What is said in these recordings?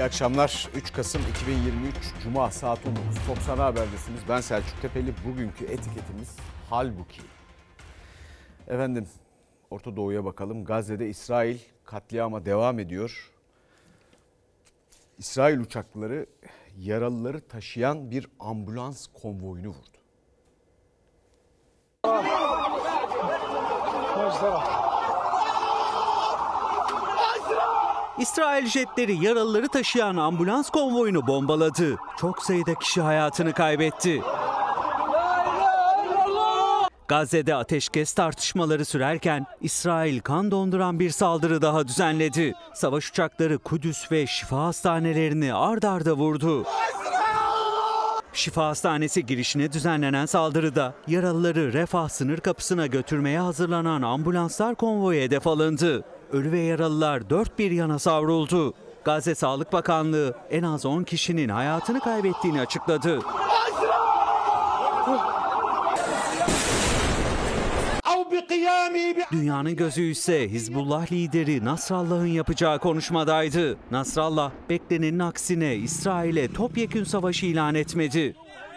İyi akşamlar. 3 Kasım 2023 Cuma saat 19. Top Sana Haber'desiniz. Ben Selçuk Tepeli. Bugünkü etiketimiz halbuki. Efendim Orta Doğu'ya bakalım. Gazze'de İsrail katliama devam ediyor. İsrail uçakları yaralıları taşıyan bir ambulans konvoyunu vurdu. İsrail jetleri yaralıları taşıyan ambulans konvoyunu bombaladı. Çok sayıda kişi hayatını kaybetti. Gazze'de ateşkes tartışmaları sürerken İsrail kan donduran bir saldırı daha düzenledi. Savaş uçakları Kudüs ve şifa hastanelerini ard arda vurdu. Şifa Hastanesi girişine düzenlenen saldırıda yaralıları Refah sınır kapısına götürmeye hazırlanan ambulanslar konvoya hedef alındı. Ölü ve yaralılar dört bir yana savruldu. Gazze Sağlık Bakanlığı en az 10 kişinin hayatını kaybettiğini açıkladı. Dünyanın gözü ise Hizbullah lideri Nasrallah'ın yapacağı konuşmadaydı. Nasrallah beklenenin aksine İsrail'e topyekün savaşı ilan etmedi.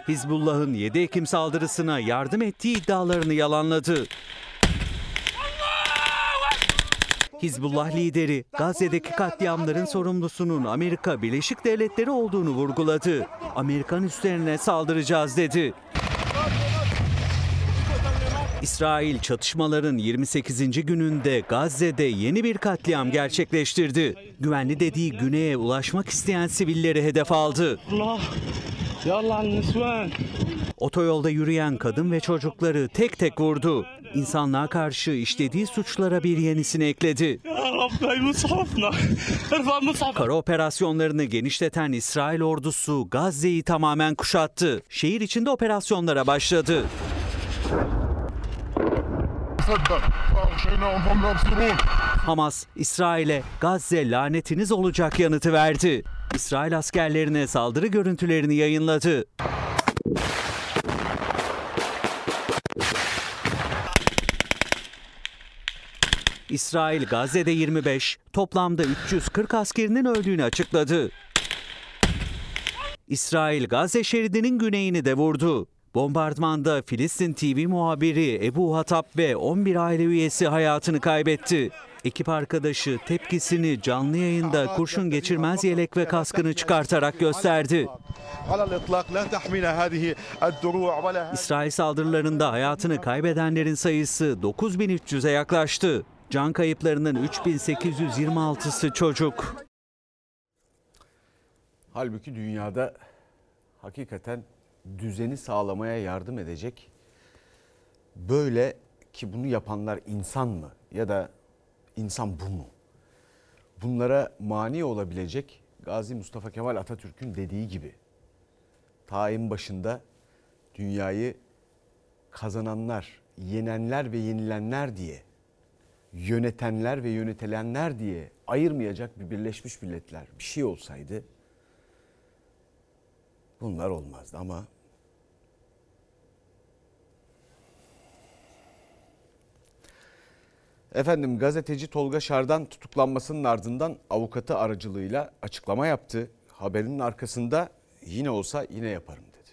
Hizbullah'ın 7 Ekim saldırısına yardım ettiği iddialarını yalanladı. Hizbullah lideri Gazze'deki katliamların sorumlusunun Amerika Birleşik Devletleri olduğunu vurguladı. Amerikan üslerine saldıracağız dedi. İsrail çatışmaların 28. gününde Gazze'de yeni bir katliam gerçekleştirdi. Güvenli dediği güneye ulaşmak isteyen sivilleri hedef aldı. Otoyolda yürüyen kadın ve çocukları tek tek vurdu. İnsanlığa karşı işlediği suçlara bir yenisini ekledi. Kara operasyonlarını genişleten İsrail ordusu Gazze'yi tamamen kuşattı. Şehir içinde operasyonlara başladı. Hamas, İsrail'e Gazze lanetiniz olacak yanıtı verdi. İsrail askerlerine saldırı görüntülerini yayınladı. İsrail Gazze'de 25, toplamda 340 askerinin öldüğünü açıkladı. İsrail Gazze şeridinin güneyini de vurdu. Bombardmanda Filistin TV muhabiri Ebu Hatap ve 11 aile üyesi hayatını kaybetti. Ekip arkadaşı tepkisini canlı yayında kurşun geçirmez yelek ve kaskını çıkartarak gösterdi. İsrail saldırılarında hayatını kaybedenlerin sayısı 9300'e yaklaştı. Can kayıplarının 3826'sı çocuk. Halbuki dünyada hakikaten düzeni sağlamaya yardım edecek böyle ki bunu yapanlar insan mı ya da insan bu mu? Bunlara mani olabilecek Gazi Mustafa Kemal Atatürk'ün dediği gibi tayin başında dünyayı kazananlar, yenenler ve yenilenler diye yönetenler ve yönetilenler diye ayırmayacak bir Birleşmiş Milletler bir şey olsaydı bunlar olmazdı ama Efendim gazeteci Tolga Şardan tutuklanmasının ardından avukatı aracılığıyla açıklama yaptı. Haberinin arkasında yine olsa yine yaparım dedi.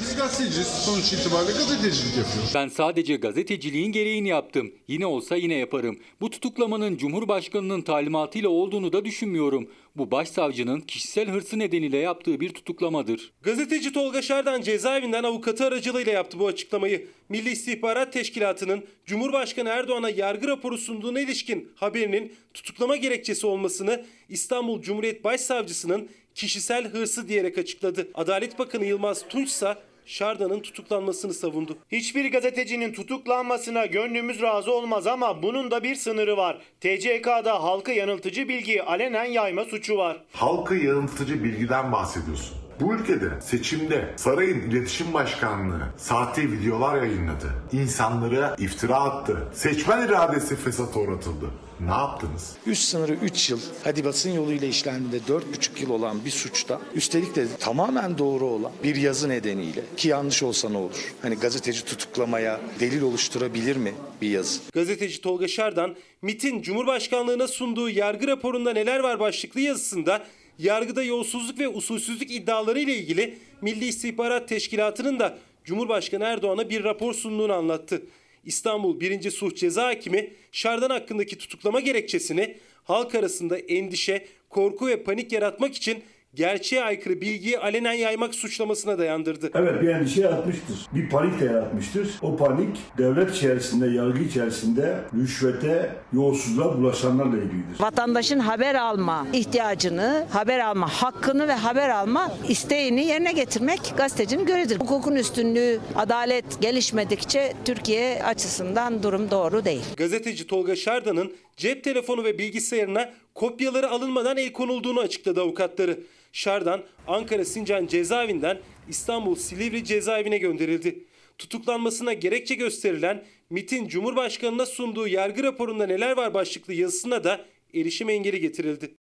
Biz gazeteciyiz. Sonuç itibariyle gazetecilik yapıyoruz. Ben sadece gazeteciliğin gereğini yaptım. Yine olsa yine yaparım. Bu tutuklamanın Cumhurbaşkanı'nın talimatıyla olduğunu da düşünmüyorum. Bu başsavcının kişisel hırsı nedeniyle yaptığı bir tutuklamadır. Gazeteci Tolga Şardan cezaevinden avukatı aracılığıyla yaptı bu açıklamayı. Milli İstihbarat Teşkilatı'nın Cumhurbaşkanı Erdoğan'a yargı raporu sunduğuna ilişkin haberinin tutuklama gerekçesi olmasını İstanbul Cumhuriyet Başsavcısının kişisel hırsı diyerek açıkladı. Adalet Bakanı Yılmaz Tunç ise Şardan'ın tutuklanmasını savundu. Hiçbir gazetecinin tutuklanmasına gönlümüz razı olmaz ama bunun da bir sınırı var. TCK'da halkı yanıltıcı bilgi alenen yayma suçu var. Halkı yanıltıcı bilgiden bahsediyorsun. Bu ülkede seçimde sarayın iletişim başkanlığı sahte videolar yayınladı. İnsanlara iftira attı. Seçmen iradesi fesata uğratıldı. Ne yaptınız? Üst sınırı 3 yıl, hadi basın yoluyla işlendiğinde 4,5 yıl olan bir suçta, üstelik de tamamen doğru olan bir yazı nedeniyle ki yanlış olsa ne olur? Hani gazeteci tutuklamaya delil oluşturabilir mi bir yazı? Gazeteci Tolga Şardan, MIT'in Cumhurbaşkanlığına sunduğu yargı raporunda neler var başlıklı yazısında yargıda yolsuzluk ve usulsüzlük iddiaları ile ilgili Milli İstihbarat Teşkilatı'nın da Cumhurbaşkanı Erdoğan'a bir rapor sunduğunu anlattı. İstanbul 1. Suç Ceza Hakimi Şardan hakkındaki tutuklama gerekçesini halk arasında endişe, korku ve panik yaratmak için gerçeğe aykırı bilgiyi alenen yaymak suçlamasına dayandırdı. Evet bir endişe yaratmıştır. Bir panik de yaratmıştır. O panik devlet içerisinde, yargı içerisinde rüşvete, yolsuzluğa bulaşanlarla ilgilidir. Vatandaşın haber alma ihtiyacını, haber alma hakkını ve haber alma isteğini yerine getirmek gazetecinin görevidir. Hukukun üstünlüğü, adalet gelişmedikçe Türkiye açısından durum doğru değil. Gazeteci Tolga Şardan'ın cep telefonu ve bilgisayarına kopyaları alınmadan el konulduğunu açıkladı avukatları. Şardan Ankara Sincan cezaevinden İstanbul Silivri cezaevine gönderildi. Tutuklanmasına gerekçe gösterilen MIT'in Cumhurbaşkanı'na sunduğu yargı raporunda neler var başlıklı yazısına da erişim engeli getirildi.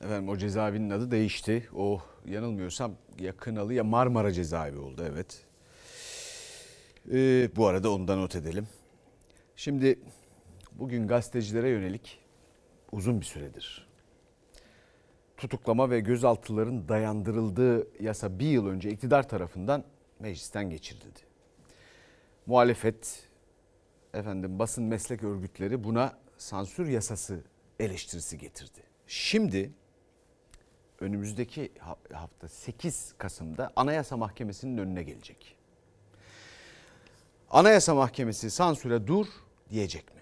Efendim o cezaevinin adı değişti. O yanılmıyorsam ya ya Marmara cezaevi oldu evet. Ee, bu arada onu da not edelim. Şimdi bugün gazetecilere yönelik uzun bir süredir tutuklama ve gözaltıların dayandırıldığı yasa bir yıl önce iktidar tarafından meclisten geçirildi. Muhalefet, efendim basın meslek örgütleri buna sansür yasası eleştirisi getirdi. Şimdi önümüzdeki hafta 8 Kasım'da Anayasa Mahkemesi'nin önüne gelecek. Anayasa Mahkemesi sansüre dur diyecek mi?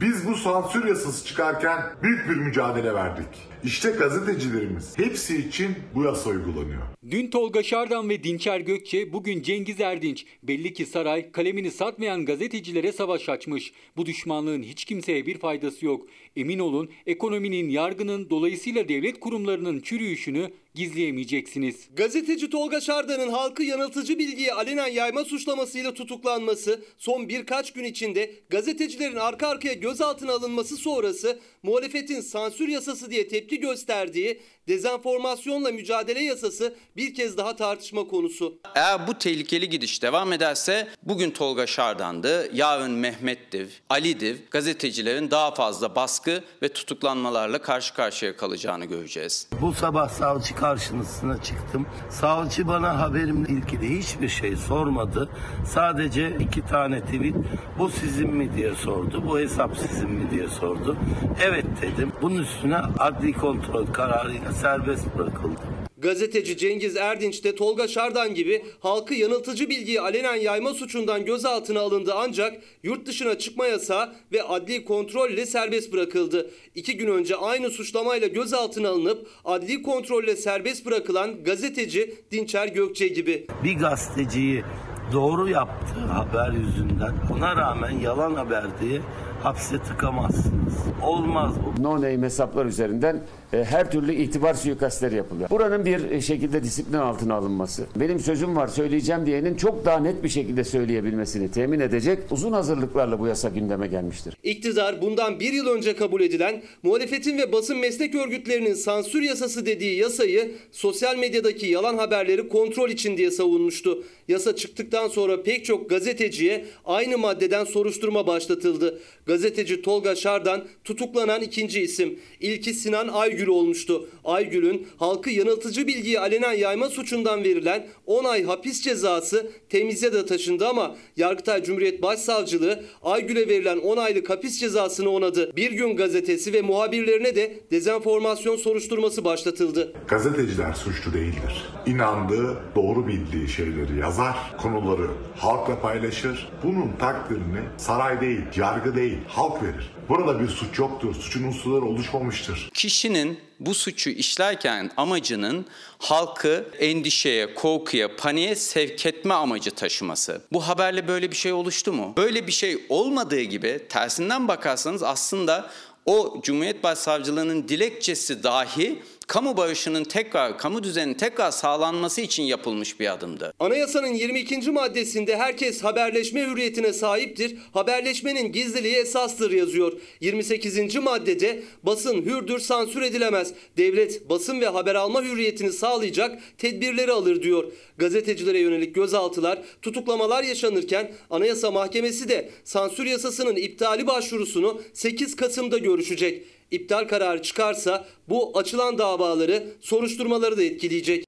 Biz bu sansür yasası çıkarken büyük bir mücadele verdik. İşte gazetecilerimiz hepsi için bu yasa uygulanıyor. Dün Tolga Şardan ve Dinçer Gökçe, bugün Cengiz Erdinç. Belli ki saray kalemini satmayan gazetecilere savaş açmış. Bu düşmanlığın hiç kimseye bir faydası yok. Emin olun ekonominin, yargının, dolayısıyla devlet kurumlarının çürüyüşünü gizleyemeyeceksiniz. Gazeteci Tolga Şardan'ın halkı yanıltıcı bilgiyi alenen yayma suçlamasıyla tutuklanması, son birkaç gün içinde gazetecilerin arka arkaya gözaltına alınması sonrası muhalefetin sansür yasası diye tepki gösterdiği dezenformasyonla mücadele yasası bir kez daha tartışma konusu. Eğer bu tehlikeli gidiş devam ederse bugün Tolga Şardan'dı, yarın Mehmet Div, Ali Div gazetecilerin daha fazla baskı ve tutuklanmalarla karşı karşıya kalacağını göreceğiz. Bu sabah savcı karşısına çıktım. Savcı bana haberimle ilgili hiçbir şey sormadı. Sadece iki tane tweet bu sizin mi diye sordu. Bu hesap sizin mi diye sordu. Evet dedim. Bunun üstüne adli kontrol kararıyla serbest bırakıldı. Gazeteci Cengiz Erdinç de Tolga Şardan gibi halkı yanıltıcı bilgiyi alenen yayma suçundan gözaltına alındı ancak yurt dışına çıkma yasağı ve adli kontrolle serbest bırakıldı. İki gün önce aynı suçlamayla gözaltına alınıp adli kontrolle serbest bırakılan gazeteci Dinçer Gökçe gibi. Bir gazeteciyi doğru yaptığı haber yüzünden ona rağmen yalan haber diye hapse tıkamazsınız. Olmaz bu. No name hesaplar üzerinden e, her türlü itibar suikastleri yapılıyor. Buranın bir e, şekilde disiplin altına alınması, benim sözüm var söyleyeceğim diyenin çok daha net bir şekilde söyleyebilmesini temin edecek uzun hazırlıklarla bu yasa gündeme gelmiştir. İktidar bundan bir yıl önce kabul edilen muhalefetin ve basın meslek örgütlerinin sansür yasası dediği yasayı sosyal medyadaki yalan haberleri kontrol için diye savunmuştu. Yasa çıktıktan sonra pek çok gazeteciye aynı maddeden soruşturma başlatıldı. Gazeteci Tolga Şardan tutuklanan ikinci isim. İlki Sinan Aygül olmuştu. Aygül'ün halkı yanıltıcı bilgiyi alenen yayma suçundan verilen 10 ay hapis cezası temize de taşındı ama Yargıtay Cumhuriyet Başsavcılığı Aygül'e verilen 10 aylık hapis cezasını onadı. Bir gün gazetesi ve muhabirlerine de dezenformasyon soruşturması başlatıldı. Gazeteciler suçlu değildir. İnandığı, doğru bildiği şeyleri yazar, konuları halkla paylaşır. Bunun takdirini saray değil, yargı değil, halk verir. Burada bir suç yoktur. Suçun unsurları oluşmamıştır. Kişinin bu suçu işlerken amacının halkı endişeye, korkuya, paniğe sevk etme amacı taşıması. Bu haberle böyle bir şey oluştu mu? Böyle bir şey olmadığı gibi tersinden bakarsanız aslında o Cumhuriyet Başsavcılığının dilekçesi dahi kamu bağışının tekrar, kamu düzeninin tekrar sağlanması için yapılmış bir adımdı. Anayasanın 22. maddesinde herkes haberleşme hürriyetine sahiptir. Haberleşmenin gizliliği esastır yazıyor. 28. maddede basın hürdür sansür edilemez. Devlet basın ve haber alma hürriyetini sağlayacak tedbirleri alır diyor. Gazetecilere yönelik gözaltılar, tutuklamalar yaşanırken Anayasa Mahkemesi de sansür yasasının iptali başvurusunu 8 Kasım'da görüşecek. İptal kararı çıkarsa bu açılan davaları, soruşturmaları da etkileyecek.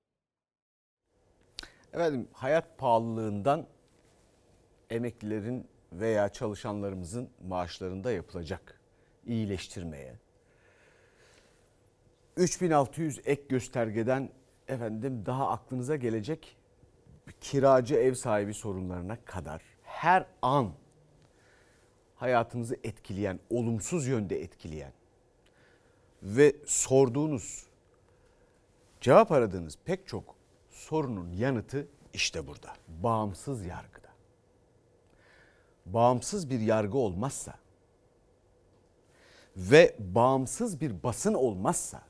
Efendim hayat pahalılığından emeklilerin veya çalışanlarımızın maaşlarında yapılacak iyileştirmeye 3600 ek göstergeden efendim daha aklınıza gelecek kiracı ev sahibi sorunlarına kadar her an hayatınızı etkileyen, olumsuz yönde etkileyen ve sorduğunuz, cevap aradığınız pek çok sorunun yanıtı işte burada. Bağımsız yargıda. Bağımsız bir yargı olmazsa ve bağımsız bir basın olmazsa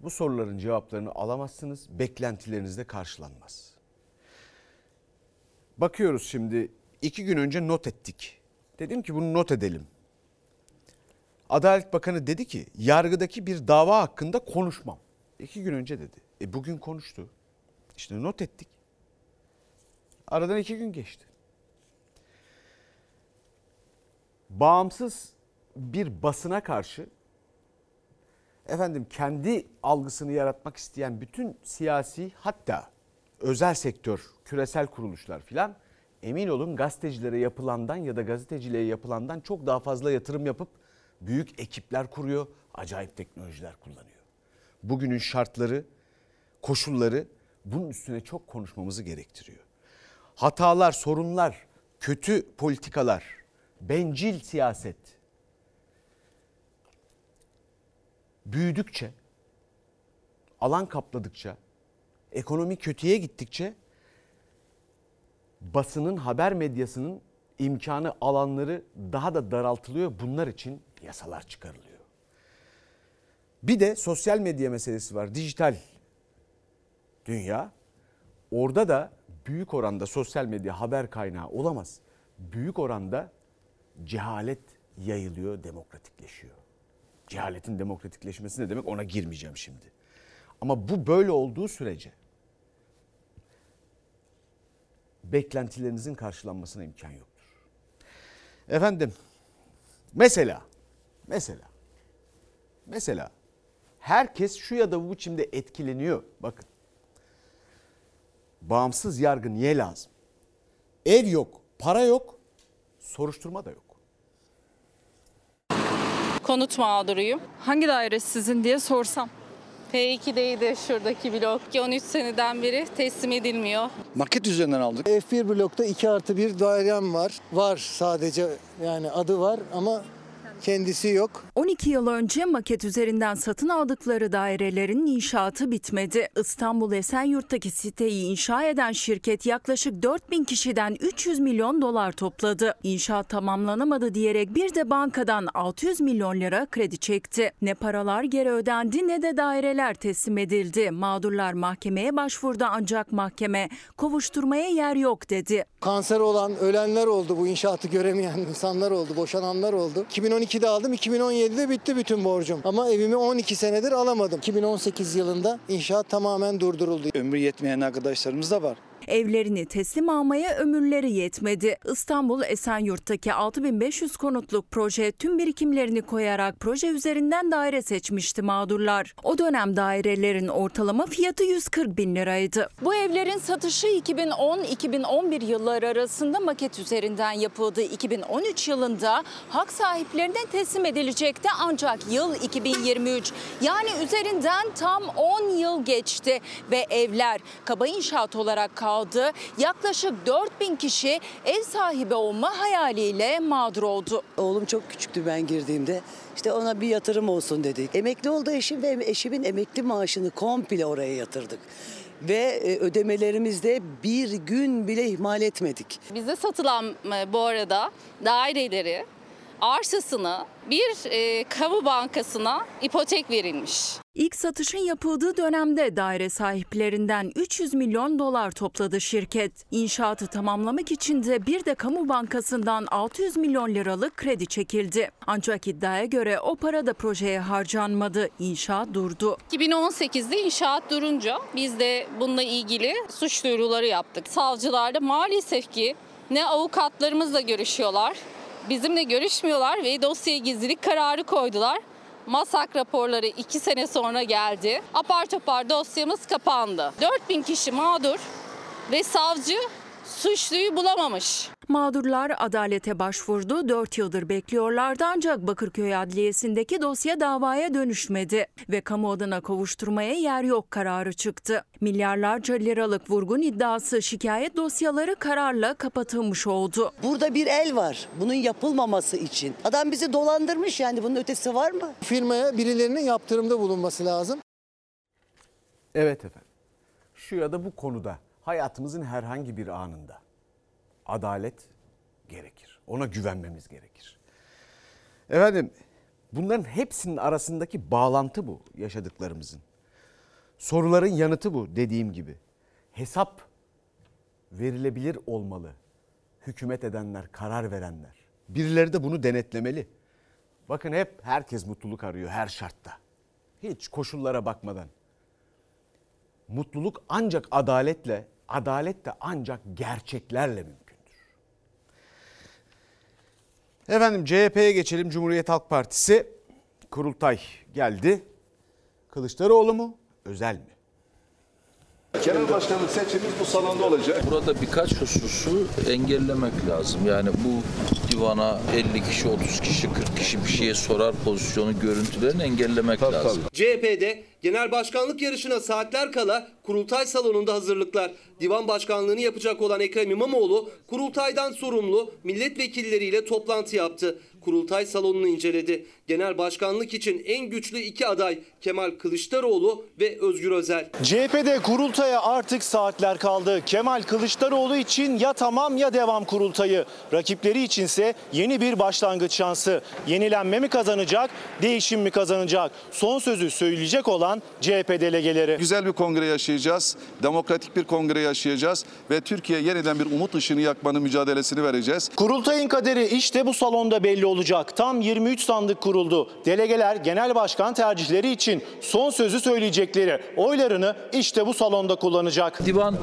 bu soruların cevaplarını alamazsınız, beklentileriniz de karşılanmaz. Bakıyoruz şimdi iki gün önce not ettik. Dedim ki bunu not edelim. Adalet Bakanı dedi ki yargıdaki bir dava hakkında konuşmam. İki gün önce dedi. E bugün konuştu. İşte not ettik. Aradan iki gün geçti. Bağımsız bir basına karşı efendim kendi algısını yaratmak isteyen bütün siyasi hatta özel sektör, küresel kuruluşlar filan emin olun gazetecilere yapılandan ya da gazeteciliğe yapılandan çok daha fazla yatırım yapıp büyük ekipler kuruyor, acayip teknolojiler kullanıyor. Bugünün şartları, koşulları bunun üstüne çok konuşmamızı gerektiriyor. Hatalar, sorunlar, kötü politikalar, bencil siyaset büyüdükçe, alan kapladıkça, ekonomi kötüye gittikçe basının, haber medyasının imkanı alanları daha da daraltılıyor. Bunlar için yasalar çıkarılıyor. Bir de sosyal medya meselesi var. Dijital dünya. Orada da büyük oranda sosyal medya haber kaynağı olamaz. Büyük oranda cehalet yayılıyor, demokratikleşiyor. Cehaletin demokratikleşmesi ne demek ona girmeyeceğim şimdi. Ama bu böyle olduğu sürece beklentilerinizin karşılanmasına imkan yoktur. Efendim mesela mesela mesela herkes şu ya da bu biçimde etkileniyor. Bakın bağımsız yargı niye lazım? Ev yok, para yok, soruşturma da yok. Konut mağduruyum. Hangi daire sizin diye sorsam. P2'deydi şuradaki blok. Ki 13 seneden beri teslim edilmiyor. Maket üzerinden aldık. F1 blokta 2 artı 1 dairem var. Var sadece yani adı var ama kendisi yok. 12 yıl önce maket üzerinden satın aldıkları dairelerin inşaatı bitmedi. İstanbul Esenyurt'taki siteyi inşa eden şirket yaklaşık 4000 kişiden 300 milyon dolar topladı. İnşaat tamamlanamadı diyerek bir de bankadan 600 milyon lira kredi çekti. Ne paralar geri ödendi ne de daireler teslim edildi. Mağdurlar mahkemeye başvurdu ancak mahkeme kovuşturmaya yer yok dedi. Kanser olan ölenler oldu bu inşaatı göremeyen insanlar oldu, boşananlar oldu. 2012'de aldım, 2017'de bitti bütün borcum. Ama evimi 12 senedir alamadım. 2018 yılında inşaat tamamen durduruldu. Ömrü yetmeyen arkadaşlarımız da var. Evlerini teslim almaya ömürleri yetmedi. İstanbul Esenyurt'taki 6500 konutluk proje tüm birikimlerini koyarak proje üzerinden daire seçmişti mağdurlar. O dönem dairelerin ortalama fiyatı 140 bin liraydı. Bu evlerin satışı 2010-2011 yılları arasında maket üzerinden yapıldı. 2013 yılında hak sahiplerine teslim edilecekti ancak yıl 2023. Yani üzerinden tam 10 yıl geçti ve evler kaba inşaat olarak kaldı aldı. Yaklaşık 4000 kişi ev sahibi olma hayaliyle mağdur oldu. Oğlum çok küçüktü ben girdiğimde. İşte ona bir yatırım olsun dedik. Emekli oldu eşim ve eşimin emekli maaşını komple oraya yatırdık. Ve ödemelerimizde bir gün bile ihmal etmedik. Bize satılan bu arada daireleri arsasını bir e, kamu bankasına ipotek verilmiş. İlk satışın yapıldığı dönemde daire sahiplerinden 300 milyon dolar topladı şirket. İnşaatı tamamlamak için de bir de kamu bankasından 600 milyon liralık kredi çekildi. Ancak iddiaya göre o para da projeye harcanmadı. İnşaat durdu. 2018'de inşaat durunca biz de bununla ilgili suç duyuruları yaptık. Savcılarda maalesef ki ne avukatlarımızla görüşüyorlar, bizimle görüşmüyorlar ve dosyaya gizlilik kararı koydular. Masak raporları 2 sene sonra geldi. Apar topar dosyamız kapandı. 4000 kişi mağdur ve savcı suçluyu bulamamış. Mağdurlar adalete başvurdu. 4 yıldır bekliyorlardı ancak Bakırköy Adliyesi'ndeki dosya davaya dönüşmedi ve kamu adına kovuşturmaya yer yok kararı çıktı. Milyarlarca liralık vurgun iddiası şikayet dosyaları kararla kapatılmış oldu. Burada bir el var bunun yapılmaması için. Adam bizi dolandırmış yani bunun ötesi var mı? Firmaya birilerinin yaptırımda bulunması lazım. Evet efendim. Şu ya da bu konuda hayatımızın herhangi bir anında adalet gerekir. Ona güvenmemiz gerekir. Efendim bunların hepsinin arasındaki bağlantı bu yaşadıklarımızın. Soruların yanıtı bu dediğim gibi. Hesap verilebilir olmalı. Hükümet edenler, karar verenler. Birileri de bunu denetlemeli. Bakın hep herkes mutluluk arıyor her şartta. Hiç koşullara bakmadan. Mutluluk ancak adaletle, adalet de ancak gerçeklerle mümkündür. Efendim CHP'ye geçelim. Cumhuriyet Halk Partisi kurultay geldi. Kılıçdaroğlu mu, Özel mi? Genel başkanlık seçimi bu salonda olacak. Burada birkaç hususu engellemek lazım. Yani bu divana 50 kişi, 30 kişi, 40 kişi bir şeye sorar pozisyonu görüntülerini engellemek lazım. CHP'de genel başkanlık yarışına saatler kala kurultay salonunda hazırlıklar. Divan başkanlığını yapacak olan Ekrem İmamoğlu kurultaydan sorumlu milletvekilleriyle toplantı yaptı. Kurultay salonunu inceledi. Genel başkanlık için en güçlü iki aday Kemal Kılıçdaroğlu ve Özgür Özel. CHP'de kurultaya artık saatler kaldı. Kemal Kılıçdaroğlu için ya tamam ya devam kurultayı. Rakipleri içinse yeni bir başlangıç şansı. Yenilenme mi kazanacak, değişim mi kazanacak? Son sözü söyleyecek olan CHP delegeleri. Güzel bir kongre yaşayacağız. Demokratik bir kongre yaşayacağız ve Türkiye yeniden bir umut ışığını yakmanın mücadelesini vereceğiz. Kurultayın kaderi işte bu salonda belli olacak. Tam 23 sandık kuruldu. Delegeler genel başkan tercihleri için son sözü söyleyecekleri oylarını işte bu salonda kullanacak. Divan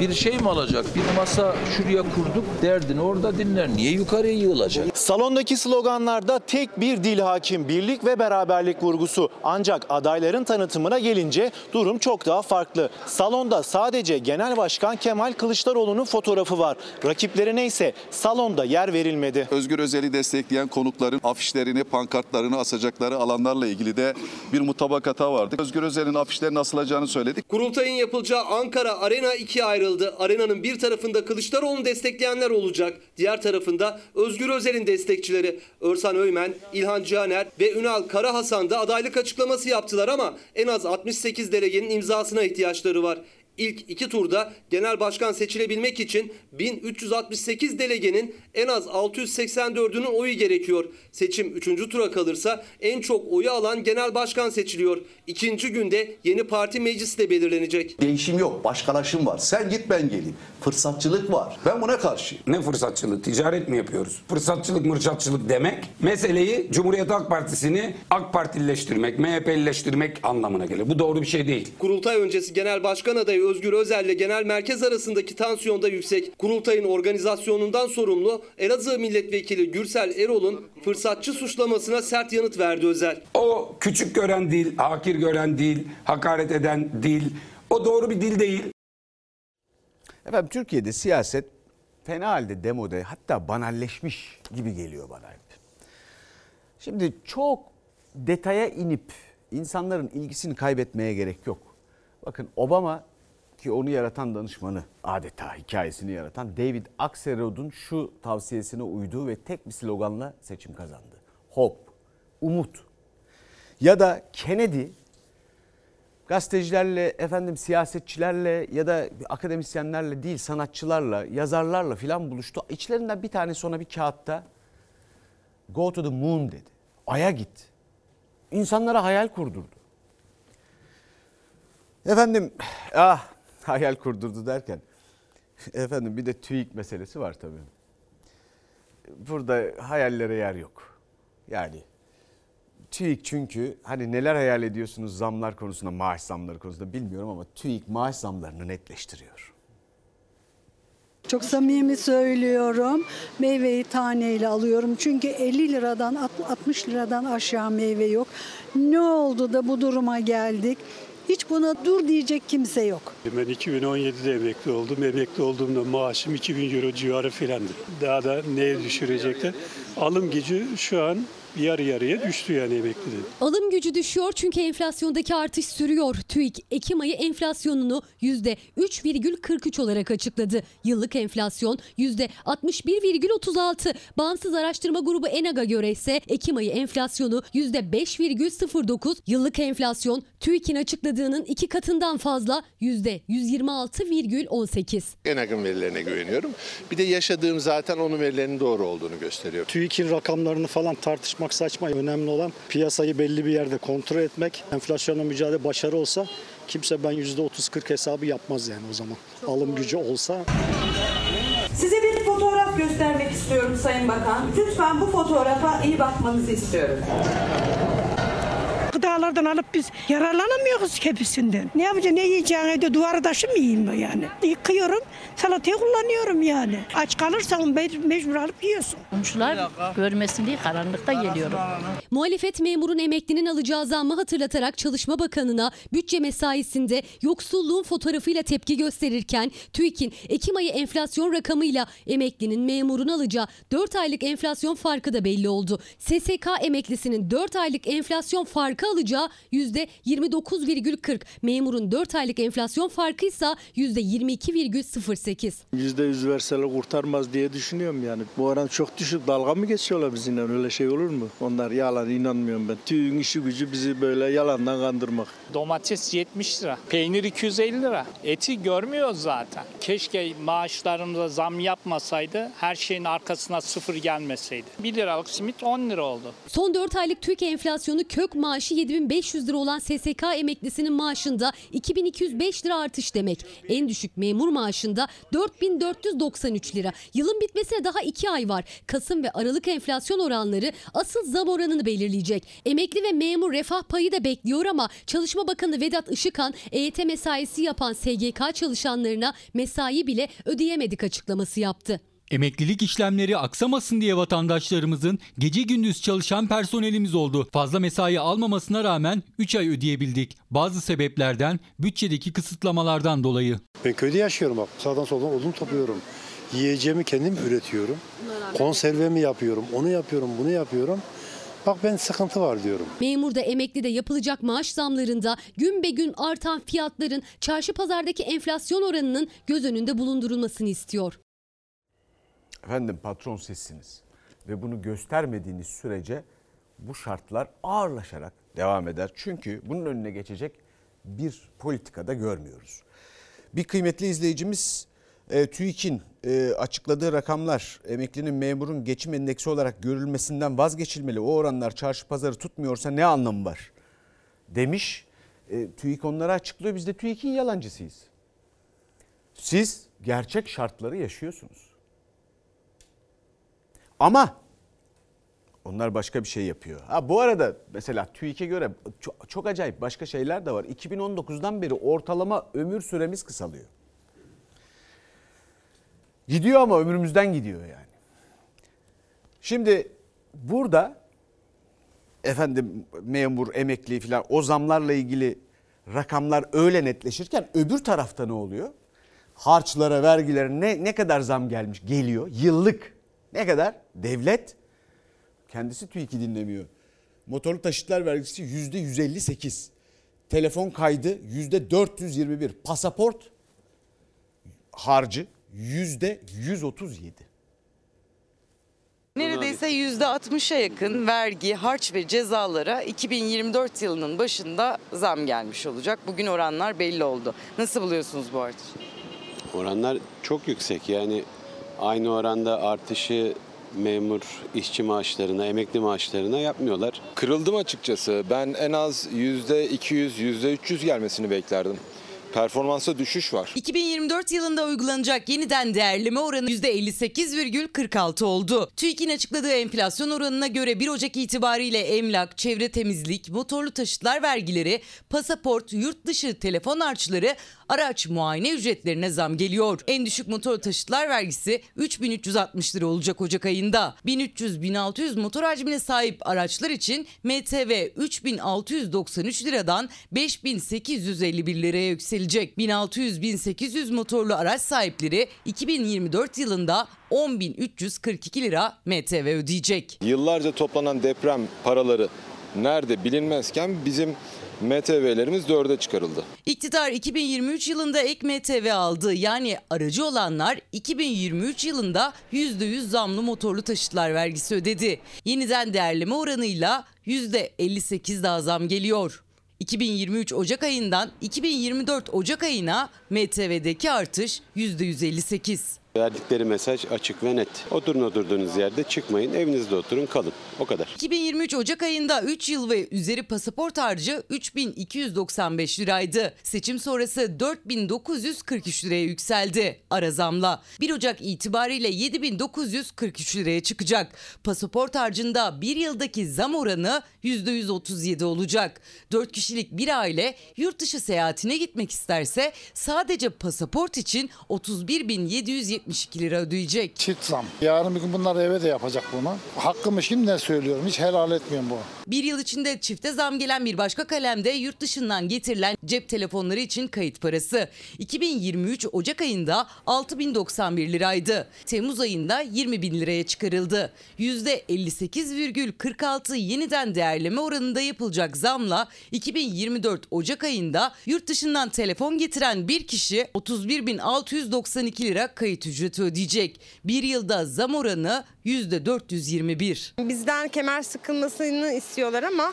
bir şey mi alacak? Bir masa şuraya kurduk derdini orada dinler. Niye yukarıya yığılacak? Salondaki sloganlarda tek bir dil hakim, birlik ve beraberlik vurgusu. Ancak adayların tanıtımına gelince durum çok daha farklı. Salonda sadece Genel Başkan Kemal Kılıçdaroğlu'nun fotoğrafı var. Rakiplerine ise salonda yer verilmedi. Özgür Özel'i destekleyen konukların afişlerini, pankartlarını asacakları alanlarla ilgili de bir mutabakata vardı. Özgür Özel'in afişlerini asılacağını söyledik. Kurultayın yapılacağı Ankara Arena ikiye ayrıldı. Arenanın bir tarafında Kılıçdaroğlu'nu destekleyenler olacak. Diğer tarafında Özgür Özel'in destekçileri Örsan Öymen, İlhan Cihaner ve Ünal Karahasan da adaylık açıklaması yaptılar ama en az 68 delegenin imzasına ihtiyaçları var. İlk iki turda genel başkan seçilebilmek için 1368 delegenin en az 684'ünün oyu gerekiyor. Seçim 3. tura kalırsa en çok oyu alan genel başkan seçiliyor. İkinci günde yeni parti meclisi de belirlenecek. Değişim yok, başkalaşım var. Sen git ben geleyim. Fırsatçılık var. Ben buna karşıyım. Ne fırsatçılığı? Ticaret mi yapıyoruz? Fırsatçılık, mırçatçılık demek meseleyi Cumhuriyet Halk Partisi'ni AK Partilileştirmek, MHP'lileştirmek anlamına gelir. Bu doğru bir şey değil. Kurultay öncesi genel başkan adayı Özgür Özel ile genel merkez arasındaki tansiyon da yüksek. Kurultayın organizasyonundan sorumlu Elazığ milletvekili Gürsel Erol'un fırsatçı suçlamasına sert yanıt verdi Özel. O küçük gören dil, hakir gören dil, hakaret eden dil. O doğru bir dil değil. Efendim Türkiye'de siyaset fena halde demode hatta banalleşmiş gibi geliyor bana hep. Şimdi çok detaya inip insanların ilgisini kaybetmeye gerek yok. Bakın Obama ki onu yaratan danışmanı adeta hikayesini yaratan David Axelrod'un şu tavsiyesine uyduğu ve tek bir sloganla seçim kazandı. Hope, umut. Ya da Kennedy gazetecilerle, efendim siyasetçilerle ya da akademisyenlerle değil sanatçılarla, yazarlarla filan buluştu. İçlerinden bir tanesi ona bir kağıtta Go to the moon dedi. Ay'a git. İnsanlara hayal kurdurdu. Efendim ah hayal kurdurdu derken efendim bir de TÜİK meselesi var tabii. Burada hayallere yer yok. Yani TÜİK çünkü hani neler hayal ediyorsunuz zamlar konusunda maaş zamları konusunda bilmiyorum ama TÜİK maaş zamlarını netleştiriyor. Çok samimi söylüyorum. Meyveyi taneyle alıyorum. Çünkü 50 liradan 60 liradan aşağı meyve yok. Ne oldu da bu duruma geldik? Hiç buna dur diyecek kimse yok. Ben 2017'de emekli oldum. Emekli olduğumda maaşım 2000 euro civarı filandı. Daha da neye düşürecekler? Alım gücü şu an yarı yarıya düştü yani emeklinin. Alım gücü düşüyor çünkü enflasyondaki artış sürüyor. TÜİK Ekim ayı enflasyonunu %3,43 olarak açıkladı. Yıllık enflasyon %61,36. Bağımsız araştırma grubu ENAG'a göre ise Ekim ayı enflasyonu %5,09. Yıllık enflasyon TÜİK'in açıkladığının iki katından fazla %126,18. Enag'ın verilerine güveniyorum. Bir de yaşadığım zaten onun verilerinin doğru olduğunu gösteriyor. TÜİK'in rakamlarını falan tartışmak saçma. Önemli olan piyasayı belli bir yerde kontrol etmek. Enflasyonla mücadele başarı olsa kimse ben %30-40 hesabı yapmaz yani o zaman. Alım gücü olsa. Size bir fotoğraf göstermek istiyorum Sayın Bakan. Lütfen bu fotoğrafa iyi bakmanızı istiyorum. Gıdalardan alıp biz yararlanamıyoruz hepsinden. Ne yapacağım ne yiyeceğim evde duvarı taşı mı yiyeyim ben yani? Yıkıyorum salatayı kullanıyorum yani. Aç kalırsan me- mecbur alıp yiyorsun. Komşular görmesin diye karanlıkta geliyorum. Muhalefet memurun emeklinin alacağı zammı hatırlatarak Çalışma Bakanı'na bütçe mesaisinde yoksulluğun fotoğrafıyla tepki gösterirken TÜİK'in Ekim ayı enflasyon rakamıyla emeklinin memurun alacağı 4 aylık enflasyon farkı da belli oldu. SSK emeklisinin 4 aylık enflasyon farkı alacağı %29,40. Memurun 4 aylık enflasyon farkı ise %22,08. %100 verseler kurtarmaz diye düşünüyorum yani. Bu oran çok düşük. Dalga mı geçiyorlar bizimle? Öyle şey olur mu? Onlar yalan inanmıyorum ben. TÜİK'in işi gücü bizi böyle yalandan kandırmak. Domates 70 lira, peynir 250 lira. Eti görmüyoruz zaten. Keşke maaşlarımıza zam yapmasaydı, her şeyin arkasına sıfır gelmeseydi. 1 liralık simit 10 lira oldu. Son 4 aylık TÜİK enflasyonu kök maaşı 7500 lira olan SSK emeklisinin maaşında 2205 lira artış demek. En düşük memur maaşında 4493 lira. Yılın bitmesine daha 2 ay var. Kasım ve Aralık enflasyon oranları asıl zam oranını belirleyecek. Emekli ve memur refah payı da bekliyor ama Çalışma Bakanı Vedat Işıkhan EYT mesaisi yapan SGK çalışanlarına mesai bile ödeyemedik açıklaması yaptı. Emeklilik işlemleri aksamasın diye vatandaşlarımızın gece gündüz çalışan personelimiz oldu. Fazla mesai almamasına rağmen 3 ay ödeyebildik. Bazı sebeplerden bütçedeki kısıtlamalardan dolayı. Ben köyde yaşıyorum bak. Sağdan soldan odun topluyorum. Yiyeceğimi kendim üretiyorum. Konservemi yapıyorum. Onu yapıyorum, bunu yapıyorum. Bak ben sıkıntı var diyorum. Memur da emekli de yapılacak maaş zamlarında gün be gün artan fiyatların çarşı pazardaki enflasyon oranının göz önünde bulundurulmasını istiyor. Efendim patron sizsiniz ve bunu göstermediğiniz sürece bu şartlar ağırlaşarak devam eder. Çünkü bunun önüne geçecek bir politikada görmüyoruz. Bir kıymetli izleyicimiz e, TÜİK'in e, açıkladığı rakamlar emeklinin memurun geçim endeksi olarak görülmesinden vazgeçilmeli. O oranlar çarşı pazarı tutmuyorsa ne anlamı var demiş. E, TÜİK onları açıklıyor biz de TÜİK'in yalancısıyız. Siz gerçek şartları yaşıyorsunuz. Ama onlar başka bir şey yapıyor. Ha bu arada mesela TÜİK'e göre çok, çok acayip başka şeyler de var. 2019'dan beri ortalama ömür süremiz kısalıyor. Gidiyor ama ömrümüzden gidiyor yani. Şimdi burada efendim memur, emekli falan o zamlarla ilgili rakamlar öyle netleşirken öbür tarafta ne oluyor? Harçlara, vergilere ne, ne kadar zam gelmiş? Geliyor yıllık. Ne kadar? Devlet kendisi TÜİK'i dinlemiyor. Motorlu taşıtlar vergisi yüzde 158. Telefon kaydı yüzde 421. Pasaport harcı yüzde 137. Neredeyse %60'a yakın vergi, harç ve cezalara 2024 yılının başında zam gelmiş olacak. Bugün oranlar belli oldu. Nasıl buluyorsunuz bu artışı? Oranlar çok yüksek yani aynı oranda artışı memur işçi maaşlarına, emekli maaşlarına yapmıyorlar. Kırıldım açıkçası. Ben en az %200, %300 gelmesini beklerdim. Performansa düşüş var. 2024 yılında uygulanacak yeniden değerleme oranı %58,46 oldu. TÜİK'in açıkladığı enflasyon oranına göre 1 Ocak itibariyle emlak, çevre temizlik, motorlu taşıtlar vergileri, pasaport, yurt dışı telefon harçları, araç muayene ücretlerine zam geliyor. En düşük motor taşıtlar vergisi 3360 lira olacak Ocak ayında. 1300-1600 motor hacmine sahip araçlar için MTV 3693 liradan 5851 liraya yükselecek. 1600-1800 motorlu araç sahipleri 2024 yılında 10.342 lira MTV ödeyecek. Yıllarca toplanan deprem paraları nerede bilinmezken bizim MTV'lerimiz dörde çıkarıldı. İktidar 2023 yılında ek MTV aldı. Yani aracı olanlar 2023 yılında %100 zamlı motorlu taşıtlar vergisi ödedi. Yeniden değerleme oranıyla %58 daha zam geliyor. 2023 Ocak ayından 2024 Ocak ayına MTV'deki artış %158. Verdikleri mesaj açık ve net. Oturun oturduğunuz yerde çıkmayın, evinizde oturun kalın. O kadar. 2023 Ocak ayında 3 yıl ve üzeri pasaport harcı 3295 liraydı. Seçim sonrası 4943 liraya yükseldi ara zamla. 1 Ocak itibariyle 7943 liraya çıkacak. Pasaport harcında 1 yıldaki zam oranı %137 olacak. 4 kişilik bir aile yurt dışı seyahatine gitmek isterse sadece pasaport için 31.772 lira ödeyecek. Çift zam. Yarın bir gün bunlar eve de yapacak bunu. Hakkımı şimdiden söylüyorum. Hiç helal etmiyorum bu. Bir yıl içinde çifte zam gelen bir başka kalemde yurt dışından getirilen cep telefonları için kayıt parası. 2023 Ocak ayında 6091 liraydı. Temmuz ayında 20 bin liraya çıkarıldı. %58,46 yeniden değerleme oranında yapılacak zamla 2024 Ocak ayında yurt dışından telefon getiren bir kişi 31.692 lira kayıt ücreti ödeyecek. Bir yılda zam oranı %421. Bizden kemer sıkılmasını istiyorlar ama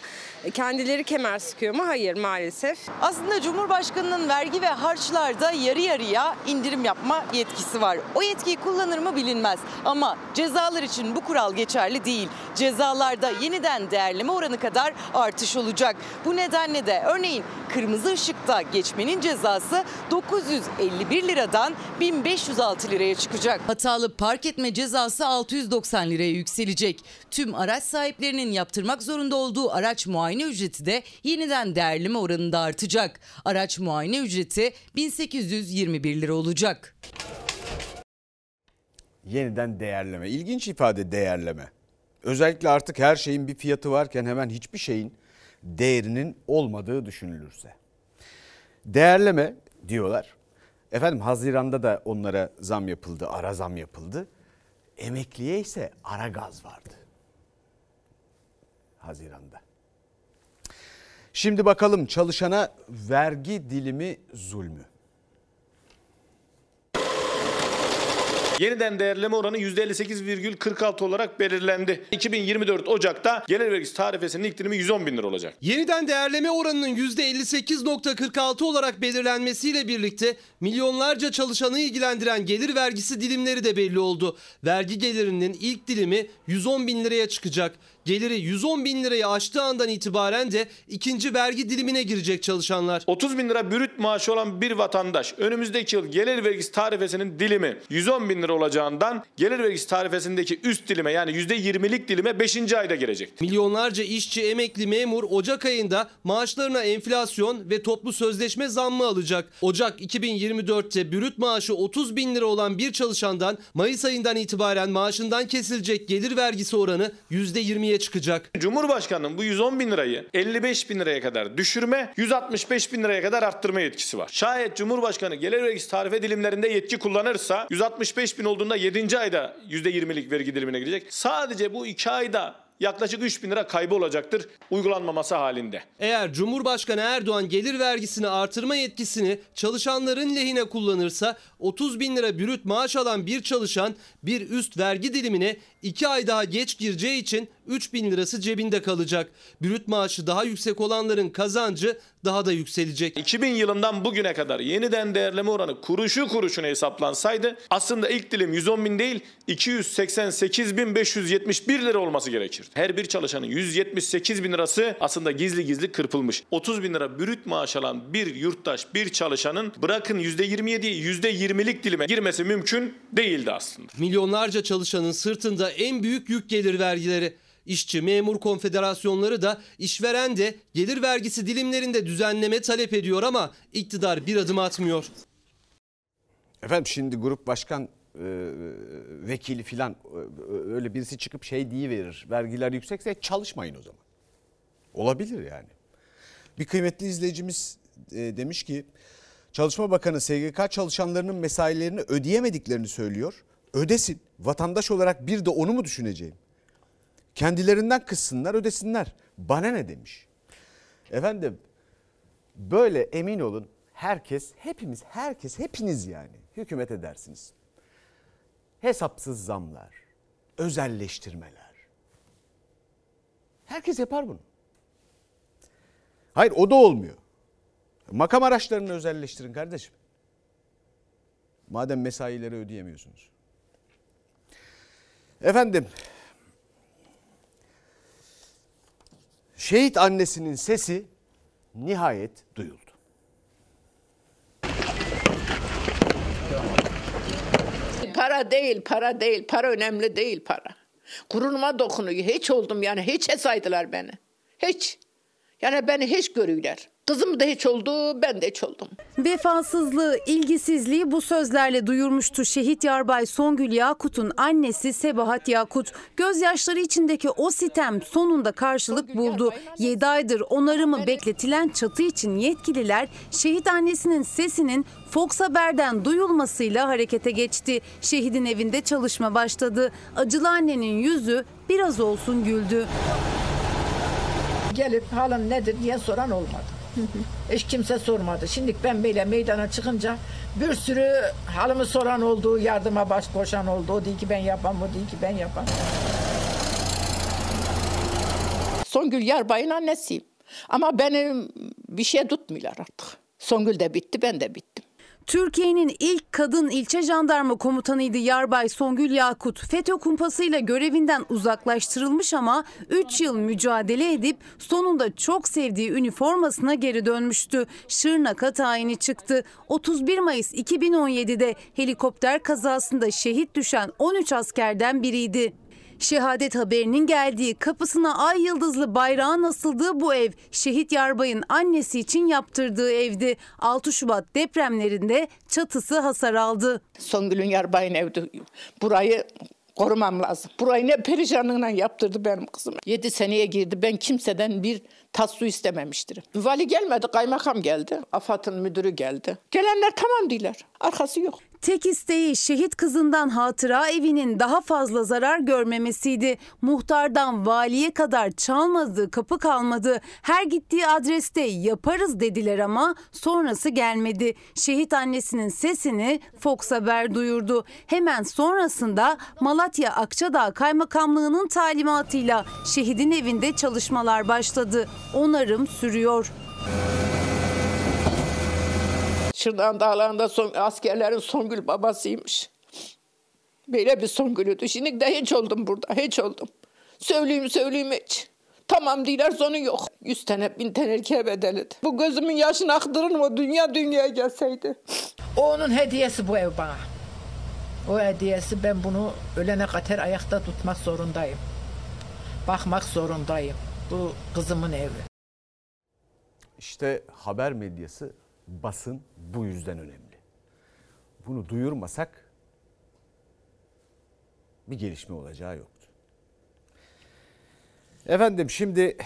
kendileri kemer sıkıyor mu? Hayır maalesef. Aslında Cumhurbaşkanı'nın vergi ve harçlarda yarı yarıya indirim yapma yetkisi var. O yetkiyi kullanır mı bilinmez. Ama cezalar için bu kural geçerli değil. Cezalarda yeniden değerleme oranı kadar artış olacak. Bu nedenle de örneğin kırmızı ışıkta geçmenin cezası 951 liradan 1506 liraya çıkacak. Hatalı park etme cezası 690 liraya yükselecek. Tüm araç sahiplerinin yaptırmak zorunda olduğu araç muayene ücreti de yeniden değerleme oranında artacak. Araç muayene ücreti 1821 lira olacak. Yeniden değerleme. İlginç ifade değerleme. Özellikle artık her şeyin bir fiyatı varken hemen hiçbir şeyin değerinin olmadığı düşünülürse. Değerleme diyorlar. Efendim Haziran'da da onlara zam yapıldı, ara zam yapıldı. Emekliye ise ara gaz vardı. Haziran'da. Şimdi bakalım çalışana vergi dilimi zulmü. Yeniden değerleme oranı %58,46 olarak belirlendi. 2024 Ocak'ta gelir vergisi tarifesinin ilk dilimi 110 bin lira olacak. Yeniden değerleme oranının %58.46 olarak belirlenmesiyle birlikte milyonlarca çalışanı ilgilendiren gelir vergisi dilimleri de belli oldu. Vergi gelirinin ilk dilimi 110 bin liraya çıkacak. Geliri 110 bin lirayı aştığı andan itibaren de ikinci vergi dilimine girecek çalışanlar. 30 bin lira bürüt maaşı olan bir vatandaş önümüzdeki yıl gelir vergisi tarifesinin dilimi 110 bin lira olacağından gelir vergisi tarifesindeki üst dilime yani %20'lik dilime 5. ayda girecek. Milyonlarca işçi, emekli, memur Ocak ayında maaşlarına enflasyon ve toplu sözleşme zammı alacak. Ocak 2024'te bürüt maaşı 30 bin lira olan bir çalışandan Mayıs ayından itibaren maaşından kesilecek gelir vergisi oranı %20'ye çıkacak. Cumhurbaşkanının bu 110 bin lirayı 55 bin liraya kadar düşürme, 165 bin liraya kadar arttırma yetkisi var. Şayet Cumhurbaşkanı gelir vergisi tarife dilimlerinde yetki kullanırsa 165 bin olduğunda 7. ayda %20'lik vergi dilimine girecek. Sadece bu 2 ayda yaklaşık 3 bin lira kaybı olacaktır uygulanmaması halinde. Eğer Cumhurbaşkanı Erdoğan gelir vergisini artırma yetkisini çalışanların lehine kullanırsa 30 bin lira bürüt maaş alan bir çalışan bir üst vergi dilimine 2 ay daha geç gireceği için 3000 lirası cebinde kalacak. Brüt maaşı daha yüksek olanların kazancı daha da yükselecek. 2000 yılından bugüne kadar yeniden değerleme oranı kuruşu kuruşuna hesaplansaydı aslında ilk dilim 110 bin değil 288 bin 571 lira olması gerekirdi. Her bir çalışanın 178 bin lirası aslında gizli gizli kırpılmış. 30 bin lira brüt maaş alan bir yurttaş, bir çalışanın bırakın %27'yi %20'lik dilime girmesi mümkün değildi aslında. Milyonlarca çalışanın sırtında en büyük yük gelir vergileri. İşçi, memur konfederasyonları da işveren de gelir vergisi dilimlerinde düzenleme talep ediyor ama iktidar bir adım atmıyor. Efendim şimdi grup başkan e, vekili filan e, öyle birisi çıkıp şey diye verir. Vergiler yüksekse çalışmayın o zaman. Olabilir yani. Bir kıymetli izleyicimiz e, demiş ki Çalışma Bakanı SGK çalışanlarının mesailerini ödeyemediklerini söylüyor. Ödesin. Vatandaş olarak bir de onu mu düşüneceğim? Kendilerinden kıssınlar ödesinler. Bana ne demiş. Efendim böyle emin olun herkes hepimiz herkes hepiniz yani hükümet edersiniz. Hesapsız zamlar, özelleştirmeler. Herkes yapar bunu. Hayır o da olmuyor. Makam araçlarını özelleştirin kardeşim. Madem mesaileri ödeyemiyorsunuz. Efendim şehit annesinin sesi nihayet duyuldu. Para değil, para değil. Para önemli değil para. Gururuma dokunuyor. Hiç oldum yani. Hiç saydılar beni. Hiç. Yani beni hiç görüyorlar. Kızım da hiç oldu, ben de hiç oldum. Vefasızlığı, ilgisizliği bu sözlerle duyurmuştu şehit yarbay Songül Yakut'un annesi Sebahat Yakut. Gözyaşları içindeki o sitem sonunda karşılık buldu. 7 aydır onarımı bekletilen çatı için yetkililer şehit annesinin sesinin Fox Haber'den duyulmasıyla harekete geçti. Şehidin evinde çalışma başladı. Acılı annenin yüzü biraz olsun güldü. Gelip halın nedir diye soran olmadı. Hiç kimse sormadı. Şimdi ben böyle meydana çıkınca bir sürü halımı soran oldu, yardıma baş koşan oldu. O diyor ki ben yapam, o diyor ki ben yapam. Songül Yarbay'ın annesiyim. Ama beni bir şey tutmuyorlar artık. Songül de bitti, ben de bittim. Türkiye'nin ilk kadın ilçe jandarma komutanıydı Yarbay Songül Yakut. FETÖ kumpasıyla görevinden uzaklaştırılmış ama 3 yıl mücadele edip sonunda çok sevdiği üniformasına geri dönmüştü. Şırnak'a tayini çıktı. 31 Mayıs 2017'de helikopter kazasında şehit düşen 13 askerden biriydi. Şehadet haberinin geldiği kapısına ay yıldızlı bayrağın asıldığı bu ev şehit yarbayın annesi için yaptırdığı evdi. 6 Şubat depremlerinde çatısı hasar aldı. Songül'ün Yarbay'ın evde. Burayı korumam lazım. Burayı ne perişanlığına yaptırdı benim kızım. 7 seneye girdi. Ben kimseden bir tas su istememiştir. Vali gelmedi, kaymakam geldi. AFAD'ın müdürü geldi. Gelenler tamam diyorlar. Arkası yok. Tek isteği şehit kızından hatıra evinin daha fazla zarar görmemesiydi. Muhtardan valiye kadar çalmadığı kapı kalmadı. Her gittiği adreste yaparız dediler ama sonrası gelmedi. Şehit annesinin sesini Fox Haber duyurdu. Hemen sonrasında Malatya Akçadağ Kaymakamlığı'nın talimatıyla şehidin evinde çalışmalar başladı. Onarım sürüyor. Şırnağın dağlarında son, askerlerin Songül babasıymış. Böyle bir Songül'üydü. Şimdi de hiç oldum burada, hiç oldum. Söyleyeyim söyleyeyim hiç. Tamam diler sonu yok. Yüz tane bin tane erkeğe bedelidir. Bu gözümün yaşını aktırır mı? Dünya dünyaya gelseydi. O onun hediyesi bu ev bana. O hediyesi ben bunu ölene kadar ayakta tutmak zorundayım. Bakmak zorundayım. Bu kızımın evi. İşte haber medyası, basın bu yüzden önemli. Bunu duyurmasak bir gelişme olacağı yoktu. Efendim şimdi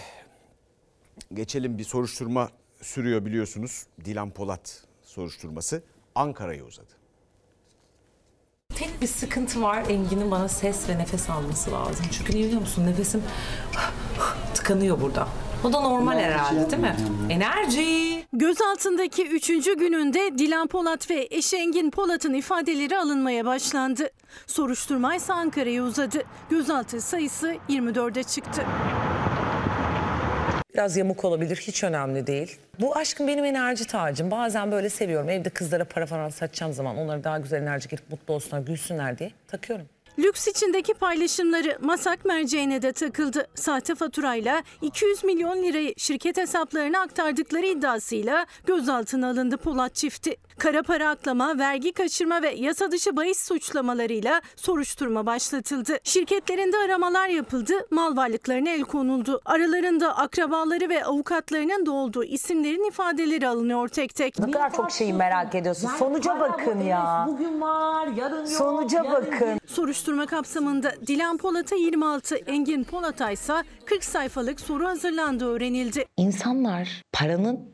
geçelim bir soruşturma sürüyor biliyorsunuz. Dilan Polat soruşturması Ankara'ya uzadı. Tek bir sıkıntı var. Engin'in bana ses ve nefes alması lazım. Çünkü niye biliyor musun? Nefesim tıkanıyor burada. O da normal herhalde değil mi? Enerji. Gözaltındaki üçüncü gününde Dilan Polat ve eşi Engin Polat'ın ifadeleri alınmaya başlandı. Soruşturma ise Ankara'ya uzadı. Gözaltı sayısı 24'e çıktı. Biraz yamuk olabilir hiç önemli değil. Bu aşkım benim enerji tacım. Bazen böyle seviyorum. Evde kızlara para falan satacağım zaman onlara daha güzel enerji gelip mutlu olsunlar, gülsünler diye takıyorum. Lüks içindeki paylaşımları masak merceğine de takıldı. Sahte faturayla 200 milyon lirayı şirket hesaplarına aktardıkları iddiasıyla gözaltına alındı Polat çifti. Kara para aklama, vergi kaçırma ve yasa dışı bahis suçlamalarıyla soruşturma başlatıldı. Şirketlerinde aramalar yapıldı, mal varlıklarına el konuldu. Aralarında akrabaları ve avukatlarının da olduğu isimlerin ifadeleri alınıyor tek tek. Ne kadar çok şeyi merak ediyorsun. Sonuca bakın ya. Bugün var, yarın yok. Sonuca bakın. Soruşturma kapsamında Dilan Polat'a 26, Engin Polat'a ise 40 sayfalık soru hazırlandığı öğrenildi. İnsanlar paranın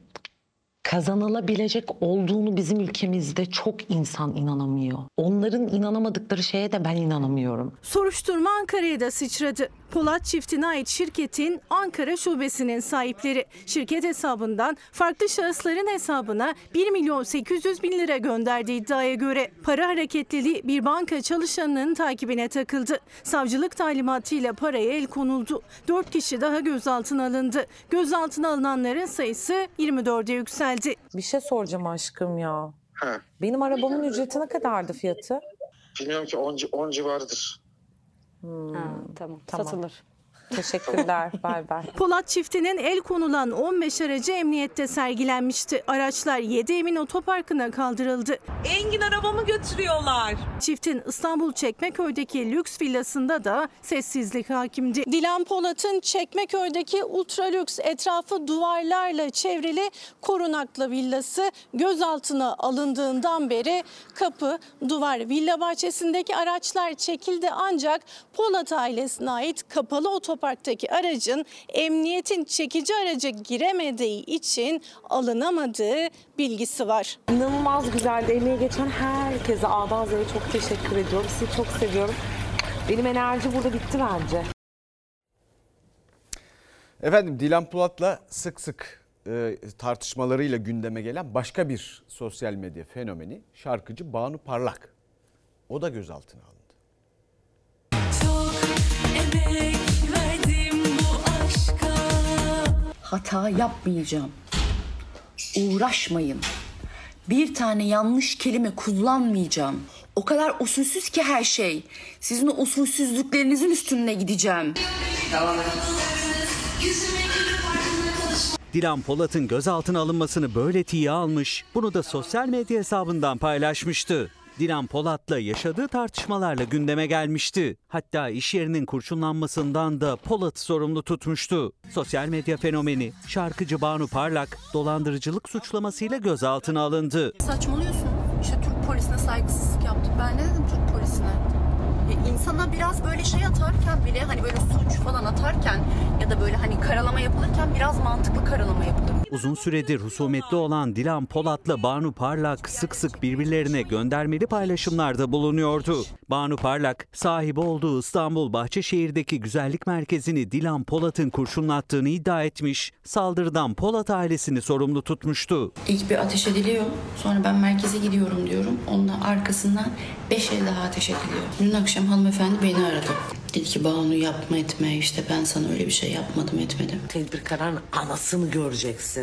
kazanılabilecek olduğunu bizim ülkemizde çok insan inanamıyor. Onların inanamadıkları şeye de ben inanamıyorum. Soruşturma Ankara'ya da sıçradı. Polat çiftine ait şirketin Ankara şubesinin sahipleri şirket hesabından farklı şahısların hesabına 1 milyon 800 bin lira gönderdiği iddiaya göre para hareketliliği bir banka çalışanının takibine takıldı. Savcılık talimatıyla paraya el konuldu. 4 kişi daha gözaltına alındı. Gözaltına alınanların sayısı 24'e yükseldi. Bir şey soracağım aşkım ya. Benim arabamın ücreti ne kadardı fiyatı? Bilmiyorum ki 10, 10 civarıdır. Tamam. Satılır. Teşekkürler. bay bay. Polat çiftinin el konulan 15 aracı emniyette sergilenmişti. Araçlar 7 Emin Otoparkı'na kaldırıldı. Engin arabamı götürüyorlar. Çiftin İstanbul Çekmeköy'deki lüks villasında da sessizlik hakimdi. Dilan Polat'ın Çekmeköy'deki ultra lüks etrafı duvarlarla çevrili korunaklı villası gözaltına alındığından beri kapı, duvar, villa bahçesindeki araçlar çekildi ancak Polat ailesine ait kapalı otoparktaki aracın emniyetin çekici araca giremediği için alınamadığı bilgisi var. İnanılmaz güzeldi. Emeği geçen herkese A'dan Z'ye çok teşekkür ediyorum. Sizi çok seviyorum. Benim enerji burada bitti bence. Efendim Dilan Polat'la sık sık e, tartışmalarıyla gündeme gelen başka bir sosyal medya fenomeni şarkıcı Banu Parlak. O da gözaltına alındı. Emek Hata yapmayacağım. Uğraşmayın. Bir tane yanlış kelime kullanmayacağım. O kadar usulsüz ki her şey. Sizin o usulsüzlüklerinizin üstüne gideceğim. Konuşma Dilan Polat'ın gözaltına alınmasını böyle tiye almış, bunu da sosyal medya hesabından paylaşmıştı. Dilan Polat'la yaşadığı tartışmalarla gündeme gelmişti. Hatta iş yerinin kurşunlanmasından da Polat sorumlu tutmuştu. Sosyal medya fenomeni şarkıcı Banu Parlak dolandırıcılık suçlamasıyla gözaltına alındı. Saçmalıyorsun. İşte Türk polisine saygısızlık yaptık. Ben ne dedim Türk polisine? Ya insana biraz böyle şey atarken bile hani böyle suç falan atarken ya da böyle hani karalama yapılırken biraz mantıklı karalama yapılır. Uzun süredir husumetli olan Dilan Polat'la Banu Parlak sık sık birbirlerine göndermeli paylaşımlarda bulunuyordu. Banu Parlak sahibi olduğu İstanbul Bahçeşehir'deki güzellik merkezini Dilan Polat'ın kurşunlattığını iddia etmiş, saldırıdan Polat ailesini sorumlu tutmuştu. İlk bir ateş ediliyor. Sonra ben merkeze gidiyorum diyorum. Ondan arkasından beş el daha ateş ediliyor. Dün akşam hanımefendi beni aradı. Dedi ki Banu yapma etme işte ben sana öyle bir şey yapmadım etmedim. Tedbir kararının anasını göreceksin.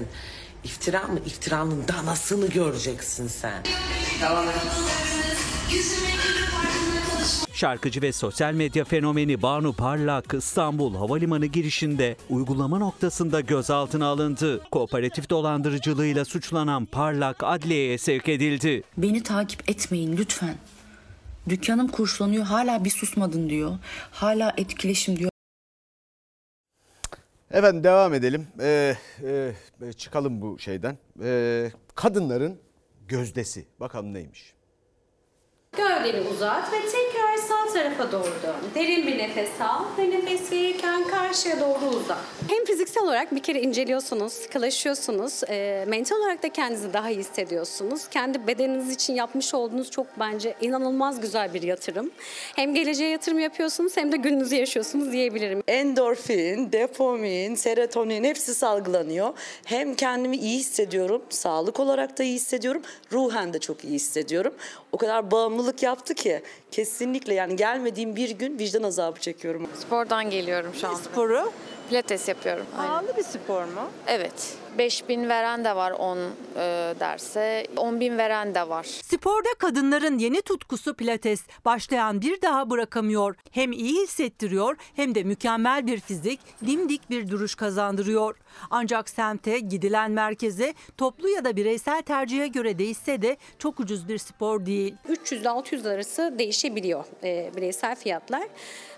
İftira mı? İftiranın danasını göreceksin sen. Şarkıcı ve sosyal medya fenomeni Banu Parlak İstanbul Havalimanı girişinde uygulama noktasında gözaltına alındı. Kooperatif dolandırıcılığıyla suçlanan Parlak adliyeye sevk edildi. Beni takip etmeyin lütfen. Dükkanım kurşulanıyor hala bir susmadın diyor. Hala etkileşim diyor. Efendim devam edelim. Ee, e, çıkalım bu şeyden. Ee, kadınların gözdesi. Bakalım neymiş? Gövdeni uzat ve tekrar sağ tarafa doğru dön. Derin bir nefes al ve nefes verirken karşıya doğru uzat. Hem fiziksel olarak bir kere inceliyorsunuz, sıkılaşıyorsunuz. E, mental olarak da kendinizi daha iyi hissediyorsunuz. Kendi bedeniniz için yapmış olduğunuz çok bence inanılmaz güzel bir yatırım. Hem geleceğe yatırım yapıyorsunuz hem de gününüzü yaşıyorsunuz diyebilirim. Endorfin, dopamin, serotonin hepsi salgılanıyor. Hem kendimi iyi hissediyorum, sağlık olarak da iyi hissediyorum, ruhen de çok iyi hissediyorum. O kadar bağımlılık yaptı ki kesinlikle yani gelmediğim bir gün vicdan azabı çekiyorum. Spordan geliyorum şu anda. sporu? Pilates yapıyorum. Pahalı bir spor mu? Evet. 5000 veren de var 10 e, derse. 10 bin veren de var. Sporda kadınların yeni tutkusu pilates. Başlayan bir daha bırakamıyor. Hem iyi hissettiriyor hem de mükemmel bir fizik, dimdik bir duruş kazandırıyor. Ancak semte, gidilen merkeze, toplu ya da bireysel tercihe göre değişse de çok ucuz bir spor değil. 300 ile 600 arası değişebiliyor e, bireysel fiyatlar.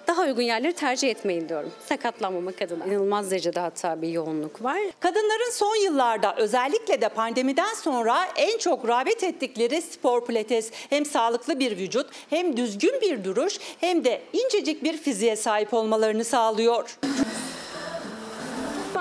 Daha uygun yerleri tercih etmeyin diyorum. Sakatlanmamak adına. İnanılmaz derecede hatta bir yoğunluk var. Kadınların son yıllarda özellikle de pandemiden sonra en çok rağbet ettikleri spor pilates. Hem sağlıklı bir vücut hem düzgün bir duruş hem de incecik bir fiziğe sahip olmalarını sağlıyor.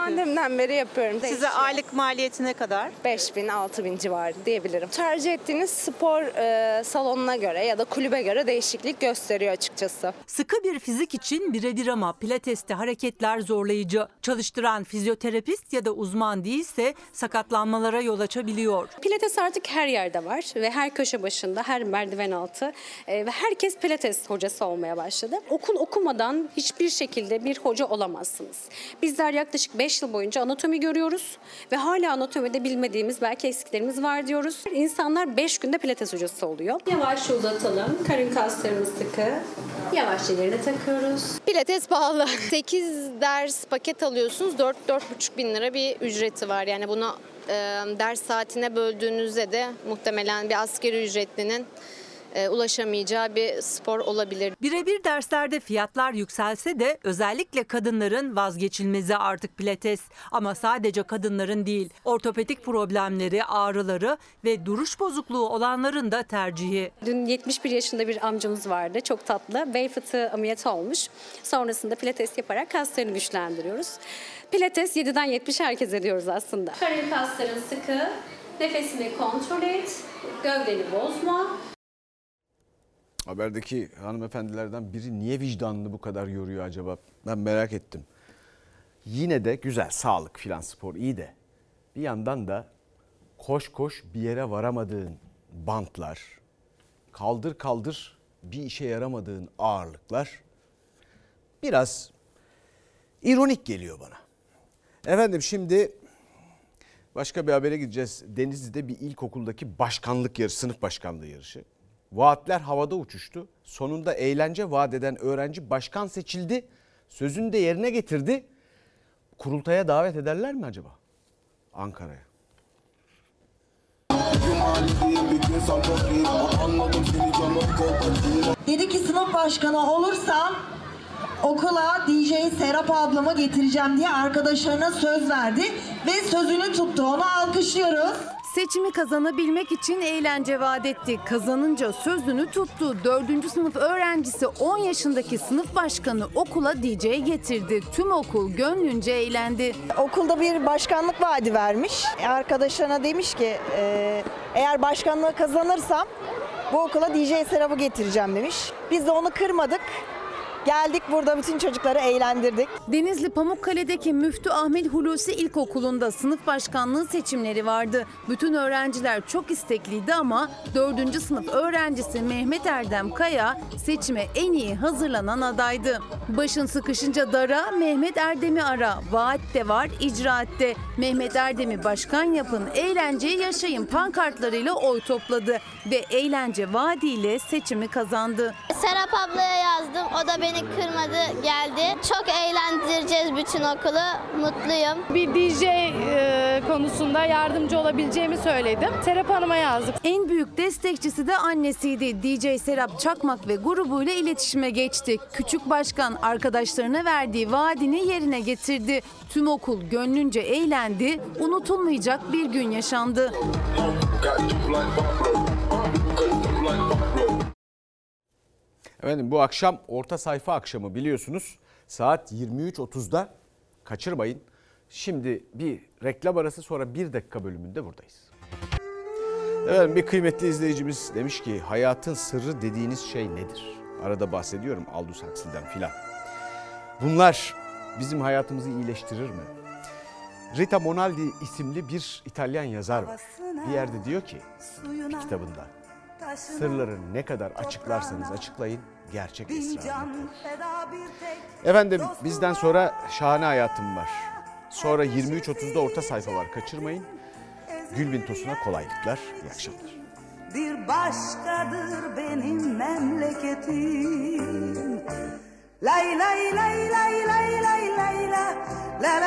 Pandemiden beri yapıyorum. Size aylık maliyeti ne kadar? 5000 6000 civarı diyebilirim. Tercih ettiğiniz spor e, salonuna göre ya da kulübe göre değişiklik gösteriyor açıkçası. Sıkı bir fizik için birebir ama pilateste hareketler zorlayıcı. Çalıştıran fizyoterapist ya da uzman değilse sakatlanmalara yol açabiliyor. Pilates artık her yerde var ve her köşe başında, her merdiven altı e, ve herkes pilates hocası olmaya başladı. Okul okumadan hiçbir şekilde bir hoca olamazsınız. Bizler yaklaşık 5 yıl boyunca anatomi görüyoruz ve hala anatomide bilmediğimiz belki eksiklerimiz var diyoruz. İnsanlar 5 günde pilates hocası oluyor. Yavaşça uzatalım. Karın kaslarımız sıkı. Yavaşça yerine takıyoruz. Pilates pahalı. 8 ders paket alıyorsunuz. 4-4,5 bin lira bir ücreti var. Yani bunu e, ders saatine böldüğünüzde de muhtemelen bir askeri ücretlinin e, ulaşamayacağı bir spor olabilir. Birebir derslerde fiyatlar yükselse de özellikle kadınların vazgeçilmezi artık pilates. Ama sadece kadınların değil, ortopedik problemleri, ağrıları ve duruş bozukluğu olanların da tercihi. Dün 71 yaşında bir amcamız vardı. Çok tatlı. Bel fıtığı ameliyatı olmuş. Sonrasında pilates yaparak kaslarını güçlendiriyoruz. Pilates 7'den 70 herkes ediyoruz aslında. Karın kasların sıkı. Nefesini kontrol et. Gövdeni bozma. Haberdeki hanımefendilerden biri niye vicdanını bu kadar yoruyor acaba? Ben merak ettim. Yine de güzel, sağlık filan spor iyi de bir yandan da koş koş bir yere varamadığın bantlar, kaldır kaldır bir işe yaramadığın ağırlıklar biraz ironik geliyor bana. Efendim şimdi başka bir habere gideceğiz. Denizli'de bir ilkokuldaki başkanlık yarışı, sınıf başkanlığı yarışı. Vaatler havada uçuştu. Sonunda eğlence vaat eden öğrenci başkan seçildi. Sözünü de yerine getirdi. Kurultaya davet ederler mi acaba? Ankara'ya. Dedi ki sınıf başkanı olursam okula DJ Serap ablamı getireceğim diye arkadaşlarına söz verdi ve sözünü tuttu. Onu alkışlıyoruz. Seçimi kazanabilmek için eğlence vaat etti. Kazanınca sözünü tuttu. 4. sınıf öğrencisi 10 yaşındaki sınıf başkanı okula DJ getirdi. Tüm okul gönlünce eğlendi. Okulda bir başkanlık vaadi vermiş. Arkadaşlarına demiş ki "E, eğer başkanlığı kazanırsam bu okula DJ Serap'ı getireceğim demiş. Biz de onu kırmadık. Geldik burada bütün çocukları eğlendirdik. Denizli Pamukkale'deki Müftü Ahmet Hulusi İlkokulu'nda sınıf başkanlığı seçimleri vardı. Bütün öğrenciler çok istekliydi ama 4. sınıf öğrencisi Mehmet Erdem Kaya seçime en iyi hazırlanan adaydı. Başın sıkışınca dara Mehmet Erdem'i ara. Vaat de var, icraat de. Mehmet Erdem'i başkan yapın, eğlenceyi yaşayın pankartlarıyla oy topladı ve eğlence vaadiyle seçimi kazandı. Serap ablaya yazdım. O da beni kırmadı, geldi. Çok eğlendireceğiz bütün okulu. Mutluyum. Bir DJ e, konusunda yardımcı olabileceğimi söyledim. Serap Hanım'a yazdık. En büyük destekçisi de annesiydi. DJ Serap Çakmak ve grubuyla iletişime geçti. Küçük başkan arkadaşlarına verdiği vaadini yerine getirdi. Tüm okul gönlünce eğlendi. Unutulmayacak bir gün yaşandı. Efendim bu akşam orta sayfa akşamı biliyorsunuz. Saat 23.30'da kaçırmayın. Şimdi bir reklam arası sonra bir dakika bölümünde buradayız. Efendim bir kıymetli izleyicimiz demiş ki hayatın sırrı dediğiniz şey nedir? Arada bahsediyorum Aldous Huxley'den filan. Bunlar bizim hayatımızı iyileştirir mi? Rita Monaldi isimli bir İtalyan yazar var. Bir yerde diyor ki bir kitabında sırları ne kadar açıklarsanız açıklayın gerçek esrarını. Efendim bizden sonra şahane hayatım var. Sonra 23.30'da orta sayfa var kaçırmayın. Gülbin Tosun'a kolaylıklar. İyi akşamlar. Bir başkadır benim memleketim. Lay lay lay lay lay lay lay la la la